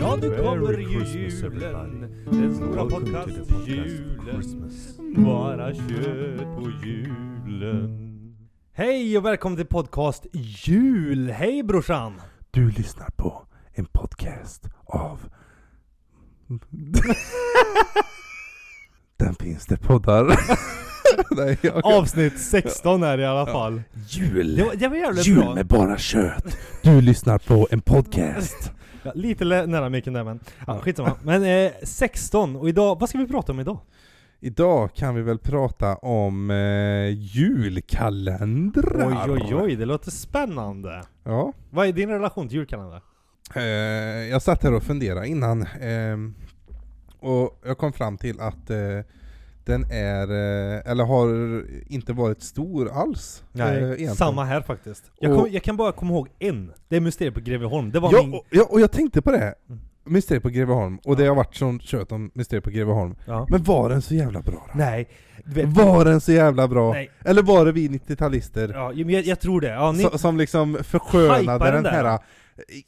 Ja, nu kommer ju julen. Den stora podcast-julen. Bara kött på julen. Hej och välkommen till podcast Jul. Hej brorsan. Du lyssnar på en podcast av... Den finns det poddar. Nej, jag... Avsnitt 16 är det i alla fall. Jul! Det var, det var jävligt Jul bra. med bara kött. Du lyssnar på en podcast. Ja, lite nära micken där men, ja, Ja. skitsamma. Men eh, 16, och idag, vad ska vi prata om idag? Idag kan vi väl prata om eh, julkalendrar. Oj oj oj, det låter spännande. Ja. Vad är din relation till julkalender? Eh, jag satt här och funderade innan ehm, och jag kom fram till att eh, den är, eh, eller har inte varit stor alls. eh, egentligen. samma här faktiskt. Jag, kom, jag kan bara komma ihåg en. Det är Mysteriet på Greveholm. Det var Ja, min... och, ja, och jag tänkte på det. Mm. Mysteriet på Greveholm, och det Ja. har varit sånt kött om Mysteriet på Greveholm. Ja. Men var den så jävla bra då? Nej. Var den så jävla bra? Nej. Eller var det vi 90-talister Ja, jag, jag tror det. Ja, ni, som, som liksom förskönade den den, här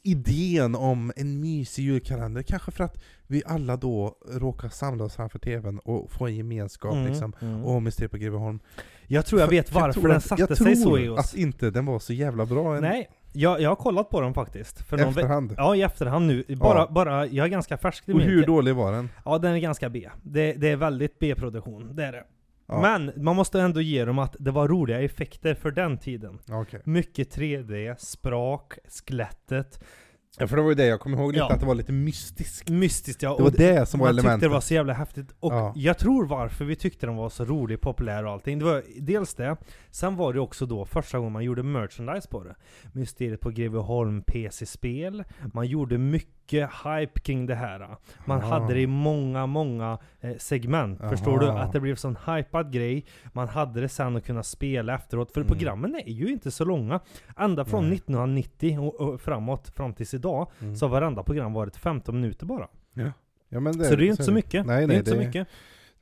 idén om en mysig julkalender? Kanske för att vi alla då råkar samla oss framför TVn och få en gemenskap Mm, liksom. mm. Och Mysteriet på Greveholm. jag tror jag vet För- varför tror den att- satte jag sig så i oss. att inte den var så jävla bra än Nej, jag, jag har kollat på den faktiskt. För någon efterhand. Ja, i efterhand nu. Bara, Ja. bara, jag är ganska färsk i Och hur dålig var den? Ja, den är ganska B. Det, det är väldigt B-produktion, det är det. Ja. Men man måste ändå ge dem att det var roliga effekter för den tiden. Okej. Mycket 3D, sprak, skelettet, Ja, för det var ju det jag kommer ihåg lite, Ja. att det var lite mystiskt. mystiskt ja. Det var och det som var man tyckte elementet. det var så jävla häftigt. Och Ja. jag tror varför vi tyckte den var så rolig, populär och allting. Det var dels det. Sen var det också då första gången man gjorde merchandise på det. Mysteriet på Greveholm PC-spel. Man gjorde mycket hype kring det här. Man Ah. hade det i många, många eh, segment. Aha. Förstår du? Att det blev sån hypad grej. Man hade det sen att kunna spela efteråt. För Mm. programmen är ju inte så långa. Ända från Nej. 1990 och, och framåt, fram tills idag, Mm. så har varenda program varit 15 minuter bara. Ja, men så det är ju inte så det. mycket. Nej, det är nej, inte så det- mycket.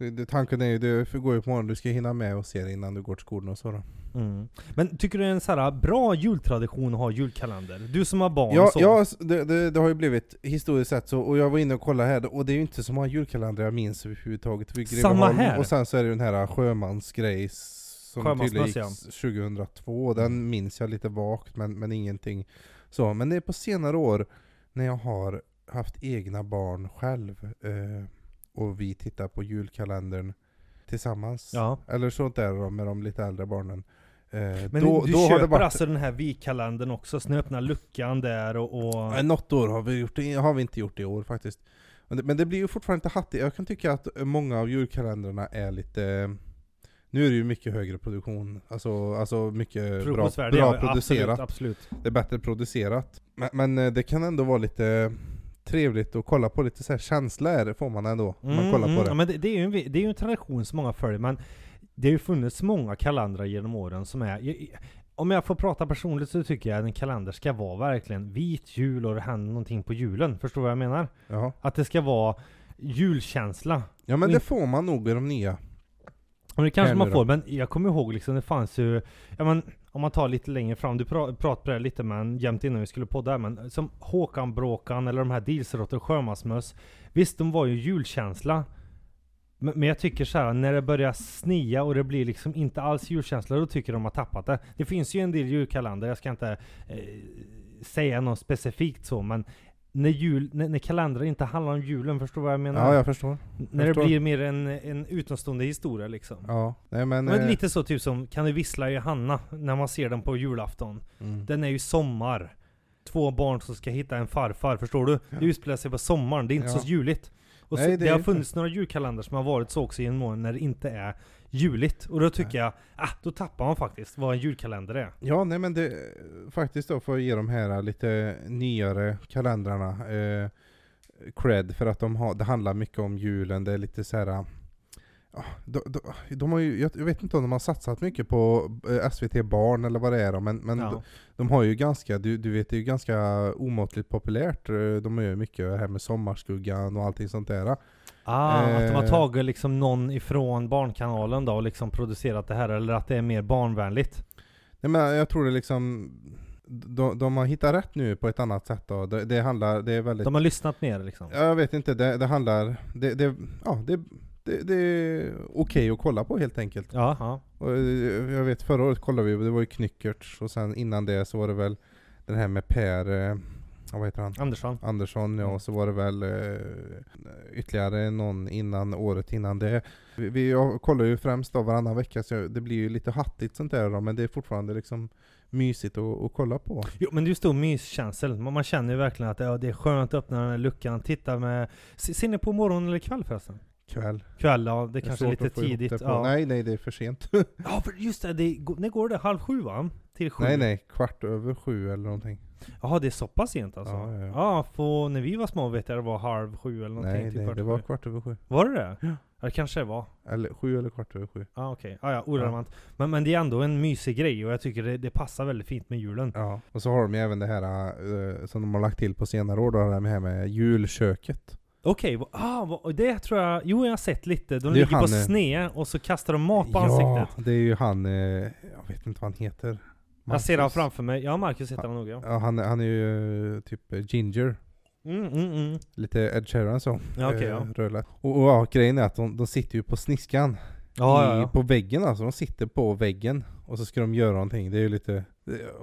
Det, tanken är ju, det går ju på morgonen, du ska hinna med och se det innan du går till skolan och så då. Mm. Men tycker du det är en så här bra jultradition att ha julkalender? Du som har barn Ja, så. ja det, det, det har ju blivit historiskt sett så, och jag var inne och kollade här, och det är ju inte så många julkalendrar jag minns överhuvudtaget. Samma här. Och sen så är det den här sjömansgrej som tydligen gick Sjömansmöss, s- 2002, och den minns jag lite vagt men, men ingenting så. Men det är på senare år när jag har haft egna barn själv, eh, och vi tittar på julkalendern tillsammans. Ja. Eller sånt där då, med de lite äldre barnen. Eh, Men då, du då köper varit alltså den här vi-kalendern också, så ni öppnar luckan där och... och... Nej, något år har vi, gjort det, har vi inte gjort i år faktiskt. Men det, men det blir ju fortfarande inte hattigt. Jag kan tycka att många av julkalendrarna är lite... Nu är det ju mycket högre produktion, alltså, alltså mycket bra, bra ja, producerat. Absolut, absolut. Det är bättre producerat. Men, men eh, det kan ändå vara lite trevligt att kolla på lite så här känslor får man ändå, om man kollar på mm, det. Ja, men det, det, är ju en, det är ju en tradition som många följer, men det har ju funnits många kalendrar genom åren som är... jag- Om jag får prata personligt så tycker jag att en kalender ska vara verkligen vit jul och det händer någonting på julen. Förstår du vad jag menar? Ja. Att det ska vara julkänsla. ja men det får man nog i de nya. Och det kanske man får, då? men jag kommer ihåg liksom, det fanns ju, ja men om man tar lite längre fram, du pratade på det lite men jämt innan vi skulle podda här, men som Håkan Bråkan eller de här Dilsrotter och Sjömansmöss. Visst, de var ju julkänsla. Men, men jag tycker så här, när det börjar snia och det blir liksom inte alls julkänsla, då tycker de har tappat det. Det finns ju en del julkalender, jag ska inte eh, säga något specifikt så, men när, jul, när, när kalendrar inte handlar om julen, förstår du vad jag menar? Ja, jag förstår. när det förstår. blir mer en, en utomstående historia liksom. Ja, nej men... Men eh, lite så typ som Kan du vissla Johanna när man ser den på julafton. mm. Den är ju sommar. Två barn som ska hitta en farfar, förstår du? Det utspelar sig på sommaren, det är inte Ja. så juligt. Och Nej, så, det det, har inte. funnits några julkalendrar som har varit så också i en månad när det inte är juligt. Och då tycker jag, ah, då tappar man faktiskt vad en julkalender är. Ja, nej men det, faktiskt då för att ge de här lite nyare kalendrarna eh, cred för att de har, det handlar mycket om julen, det är lite så här. ja, de, de, de har ju, jag jag vet inte om de har satsat mycket på eh, SVT Barn eller vad det är men, men Ja. de, de har ju ganska, du, du vet det är ju ganska omåttligt populärt. Eh, De gör ju mycket här med Sommarskuggan och allting sånt där. Ah, att de har Eh. tagit liksom någon ifrån Barnkanalen då och liksom producerat det här, eller att det är mer barnvänligt. Nej men jag tror det liksom de, de har hittat rätt nu på ett annat sätt då. Det, det handlar, det är väldigt... De har lyssnat mer liksom? Ja, Jag vet inte, det, det handlar, det, det, ja, det, det, det är okej att kolla på helt enkelt. Ja, eh, jag vet förra året kollade vi, det var ju Knyckertz och sen innan det så var det väl den här med Per, eh, vad heter han? Andersson? Andersson ja, Mm. och så var det väl eh, ytterligare någon innan året innan det. Vi, vi kollar ju främst då varannan vecka så det blir ju lite hattigt sånt där då, men det är fortfarande liksom mysigt att, att kolla på. Jo men det är ju stor myskänsel. Man, man känner ju verkligen att ja, det är skönt att öppna den här luckan, titta med... Se- Ser ni på morgon eller kväll förresten? Kväll. Kväll, ja. Det är kanske är lite tidigt. det Ja. Nej, nej det är för sent. ja, för just det. det går- när går det? Halv sju va? Till sju? nej, nej, kvart över sju eller någonting. Jaha, det är så pass sent alltså? Ja, ja, ja. ja för när vi var små vet jag det var halv sju eller någonting. Nej, till nej det var sju. kvart över sju. Var det det? Ja. Ja, det kanske det var. Eller sju eller kvart över sju. Ja okej, ah, ja, orelevant. Men, men det är ändå en mysig grej och jag tycker det, det passar väldigt fint med julen. Ja, och så har de ju även det här eh, som de har lagt till på senare år då, det här med julköket. Okej, vad- ah, det tror jag, jo jag har sett lite. De ligger han, på eh, sne och så kastar de mat på ja, ansiktet. det är ju han, eh, jag vet inte vad han heter. Jag ser han Marcus. framför mig. Ja, Marcus heter han nog ja. Ja, han, han är ju eh, typ eh, ginger. Mm, mm, mm. Lite Ed Sheeran så. Ja, eh, ja. rödlätt. Och, och ja, grejen är att de, de sitter ju på sniskan. Ja, i, ja, ja. På väggen alltså. De sitter på väggen. Och så ska de göra någonting. Det är ju lite...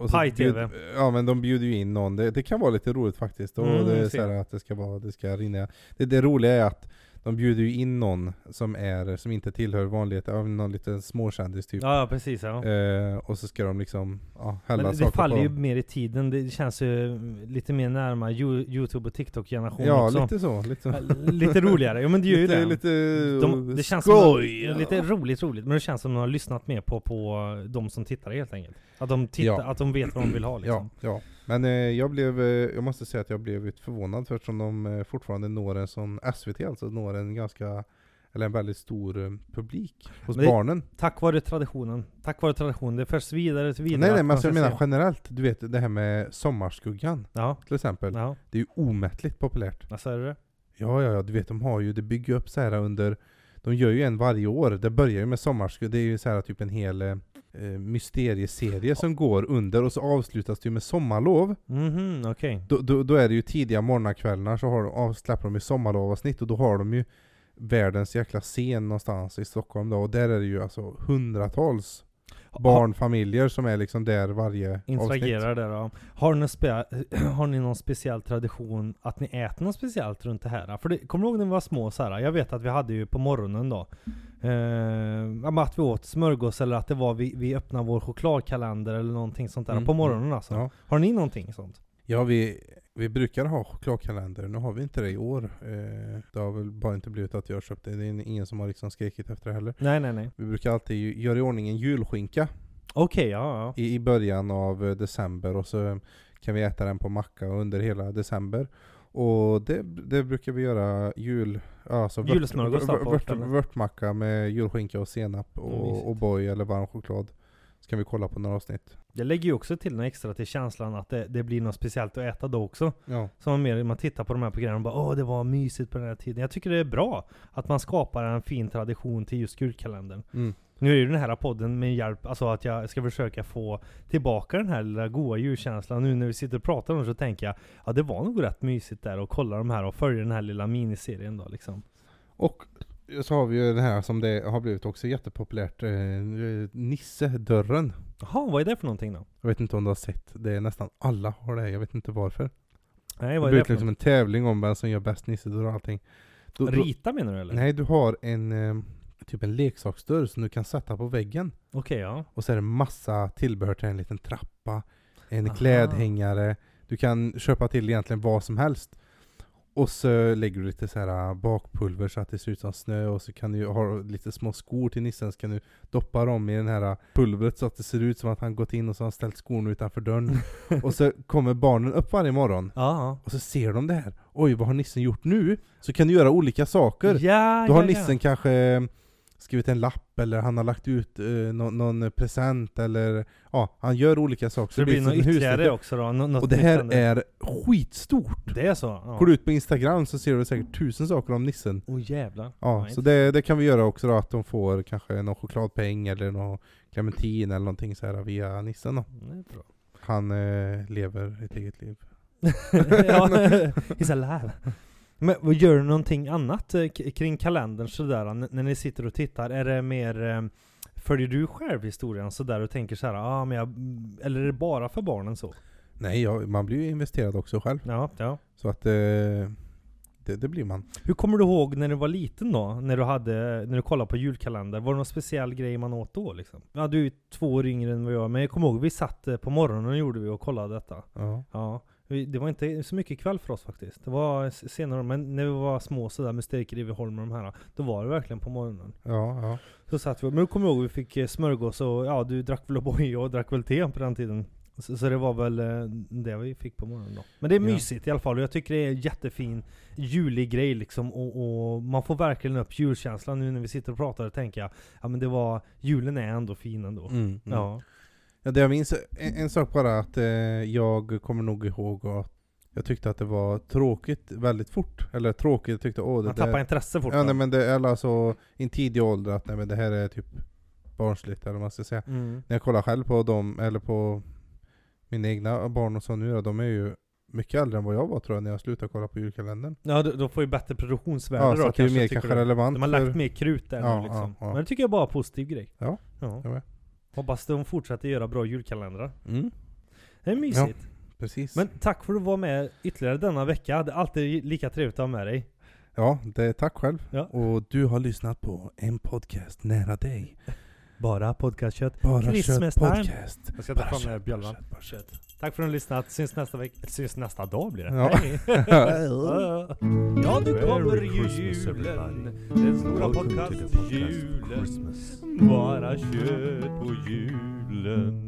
så Paj-TV. Ja men de bjuder ju in någon. Det, det kan vara lite roligt faktiskt. Och Mm, det är så här att det ska vara, det ska rinna. Det, det roliga är att de bjuder ju in någon som är, som inte tillhör vanligheten, av någon liten småkändis typ. Ja, ja, precis ja. Eh, och så ska de liksom, ja, hälla Men det saker faller på ju dem. mer i tiden. Det känns ju lite mer närmare Yo- Youtube och TikTok-generationen Ja, också. lite så. Lite, så. Ja, lite roligare. Jo men det gör ju lite, det. lite De, det känns skoj! som, lite roligt roligt, men det känns som de har lyssnat mer på, på de som tittar helt enkelt. Att de, tittar, Ja. att de vet vad de vill ha liksom. Ja, ja. Men eh, jag blev, eh, jag måste säga att jag blev lite förvånad för eftersom de eh, fortfarande når en sån, SVT alltså, når en ganska, eller en väldigt stor eh, publik hos det- barnen. Tack vare traditionen. Tack vare traditionen. Det förs vidare till vidare. Nej nej men alltså, jag menar se. generellt, du vet det här med Sommarskuggan Ja, till exempel. ja. Det är ju omättligt populärt. Vad är det? Ja ja ja, du vet de har ju, det bygger upp så här under De gör ju en varje år, det börjar ju med Sommarskuggan, det är ju så här typ en hel eh, mysterieserie som går under och så avslutas det ju med sommarlov Mhm, okej. då, då, då är det ju tidiga morgnar så har de, av, släpper de ju sommarlovavsnitt och då har de ju världens jäkla scen någonstans i Stockholm då och där är det ju alltså hundratals barnfamiljer som är liksom där varje avsnitt. Interagerar där då. Har ni, spe- har ni någon speciell tradition att ni äter något speciellt runt det här? För det, kommer du ihåg när vi var små så här? Jag vet att vi hade ju på morgonen då eh, att vi åt smörgås eller att det var vi, vi öppnade vår chokladkalender eller någonting sånt där Mm, på morgonen alltså. Ja, Har ni någonting sånt? ja vi, vi brukar ha chokladkalender, nu har vi inte det i år. Eh, det har väl bara inte blivit att jag köpt det, det är ingen som har liksom skrikit efter det heller. Nej nej nej. Vi brukar alltid göra i ordning en julskinka Okej, ja ja. i, i början av eh, december och så kan vi äta den på macka under hela december. Och det, det brukar vi göra jul... Alltså vört- Julsmörgås vört- vört- eller? Vörtmacka med julskinka och senap Mm, och, och boy eller varm choklad. Så kan vi kolla på några avsnitt. Det lägger ju också till något extra till känslan att det, det blir något speciellt att äta då också. Ja. Som man mer, man tittar på de här programmen och bara åh det var mysigt på den här tiden. Jag tycker det är bra att man skapar en fin tradition till just julkalendern. Mm. Nu är ju den här podden med hjälp, alltså att jag ska försöka få tillbaka den här lilla goa julkänslan. Nu när vi sitter och pratar om det så tänker jag, ja det var nog rätt mysigt där att kolla de här och följa den här lilla miniserien då liksom. Och så har vi ju den här som det har blivit också jättepopulärt, eh, Nisse-dörren. Jaha, vad är det för någonting då? Jag vet inte om du har sett det, är nästan alla har det, jag vet inte varför. Nej Det vad är blir det för liksom något? en tävling om vem som gör bäst Nisse-dörr och allting. Då- då- Rita menar du eller? Nej, du har en eh, typ en leksaksdörr som du kan sätta på väggen. Okej ja. Och så är det massa tillbehör till en liten trappa, en Aha. klädhängare. Du kan köpa till egentligen vad som helst. Och så lägger du lite så här äh, bakpulver så att det ser ut som snö och så kan du ha lite små skor till nissen så kan du doppa dem i den här äh, pulvret så att det ser ut som att han gått in och så har han ställt skorna utanför dörren. och så kommer barnen upp varje morgon Ja. och så ser de det här. Oj, vad har nissen gjort nu? Så kan du göra olika saker. Ja, Då har ja, nissen ja. kanske skrivit en lapp eller han har lagt ut eh, någon, någon present eller ja, han gör olika saker. Så det blir något ytterligare också då? Nå- Och det här händer. är skitstort! Det är så? Ja. Går du ut på Instagram så ser du säkert tusen saker om nissen. Åh jävlar. Ja, Nej, så det, det kan vi göra också då, att de får kanske någon chokladpeng eller någon clementin eller någonting så här via nissen då. Bra. han eh, lever ett eget liv. ja, he's alive. Men vad gör du någonting annat eh, kring kalendern sådär, när ni sitter och tittar? Är det mer, eh, följer du själv historien sådär och tänker såhär, ah, men jag, eller är det bara för barnen så? Nej, ja, man blir ju investerad också själv. Ja, ja. Så att eh, det, det blir man. Hur kommer du ihåg när du var liten då? När du, hade, när du kollade på julkalender? Var det någon speciell grej man åt då liksom? Ja, du är ju två år yngre än vad jag men jag kommer ihåg vi satt på morgonen gjorde vi och kollade detta. Ja. Ja, det var inte så mycket kväll för oss faktiskt. Det var senare, men när vi var små sådär med Steker i Holm och de här, då var det verkligen på morgonen. Ja, ja. Så satt vi, men då kommer jag ihåg vi fick eh, smörgås och ja, du drack väl O'boy och jag drack väl te på den tiden. Så, så det var väl eh, det vi fick på morgonen då. Men det är Ja. mysigt i alla fall och jag tycker det är en jättefin julig grej liksom och, och man får verkligen upp julkänslan nu när vi sitter och pratar och tänker jag, ja men det var, julen är ändå fin ändå. Mm, mm. Ja. Ja, det jag minns, en, en sak bara att eh, jag kommer nog ihåg att jag tyckte att det var tråkigt väldigt fort. Eller tråkigt, jag tyckte åh det Man där... tappar intresse fort Ja nej men det, eller alltså i en tidig ålder att nej men det här är typ barnsligt eller vad man ska säga. mm. När jag kollar själv på dem, eller på mina egna barn och så nu då, de är ju mycket äldre än vad jag var tror jag när jag slutade kolla på julkalendern. Ja, de, får ju bättre produktionsvärde Ja, då så att det är kanske, mer kanske relevant De har lagt mer krut där Ja, nu liksom. ja, ja. Men det tycker jag bara är en positiv grej. Ja, ja. jag med. Hoppas de fortsätter göra bra julkalendrar. Mm, Det är mysigt. precis. Men tack för att du var med ytterligare denna vecka. Det är alltid lika trevligt att ha med dig. Ja, det är tack själv. Ja. Och du har lyssnat på en podcast nära dig. Bara podcastkött. Bara Christmas kött time. podcast. Jag ska ta fram den här bjällan. bara kött. Tack för att du har lyssnat. Syns nästa vecka. Syns nästa dag blir det. Ja. Hej. ja, nu kommer ju julen. Den stora podcast-julen. Bara kött på julen.